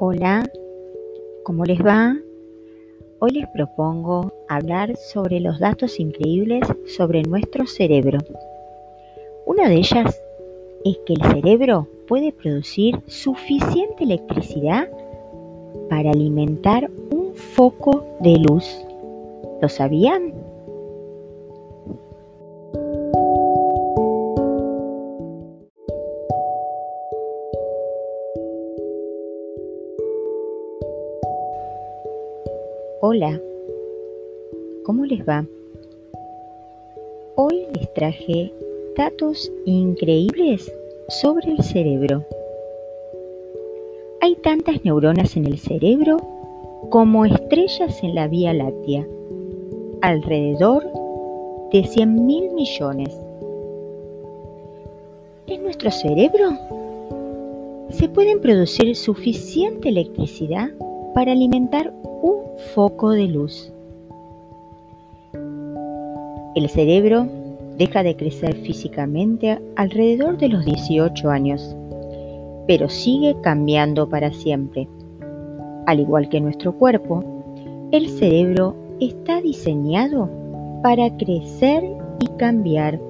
Hola, ¿cómo les va? Hoy les propongo hablar sobre los datos increíbles sobre nuestro cerebro. Una de ellas es que el cerebro puede producir suficiente electricidad para alimentar un foco de luz. ¿Lo sabían? Hola, ¿cómo les va? Hoy les traje datos increíbles sobre el cerebro. Hay tantas neuronas en el cerebro como estrellas en la Vía Láctea, alrededor de 100 mil millones. En nuestro cerebro se pueden producir suficiente electricidad para alimentar un foco de luz. El cerebro deja de crecer físicamente alrededor de los 18 años, pero sigue cambiando para siempre. Al igual que nuestro cuerpo, el cerebro está diseñado para crecer y cambiar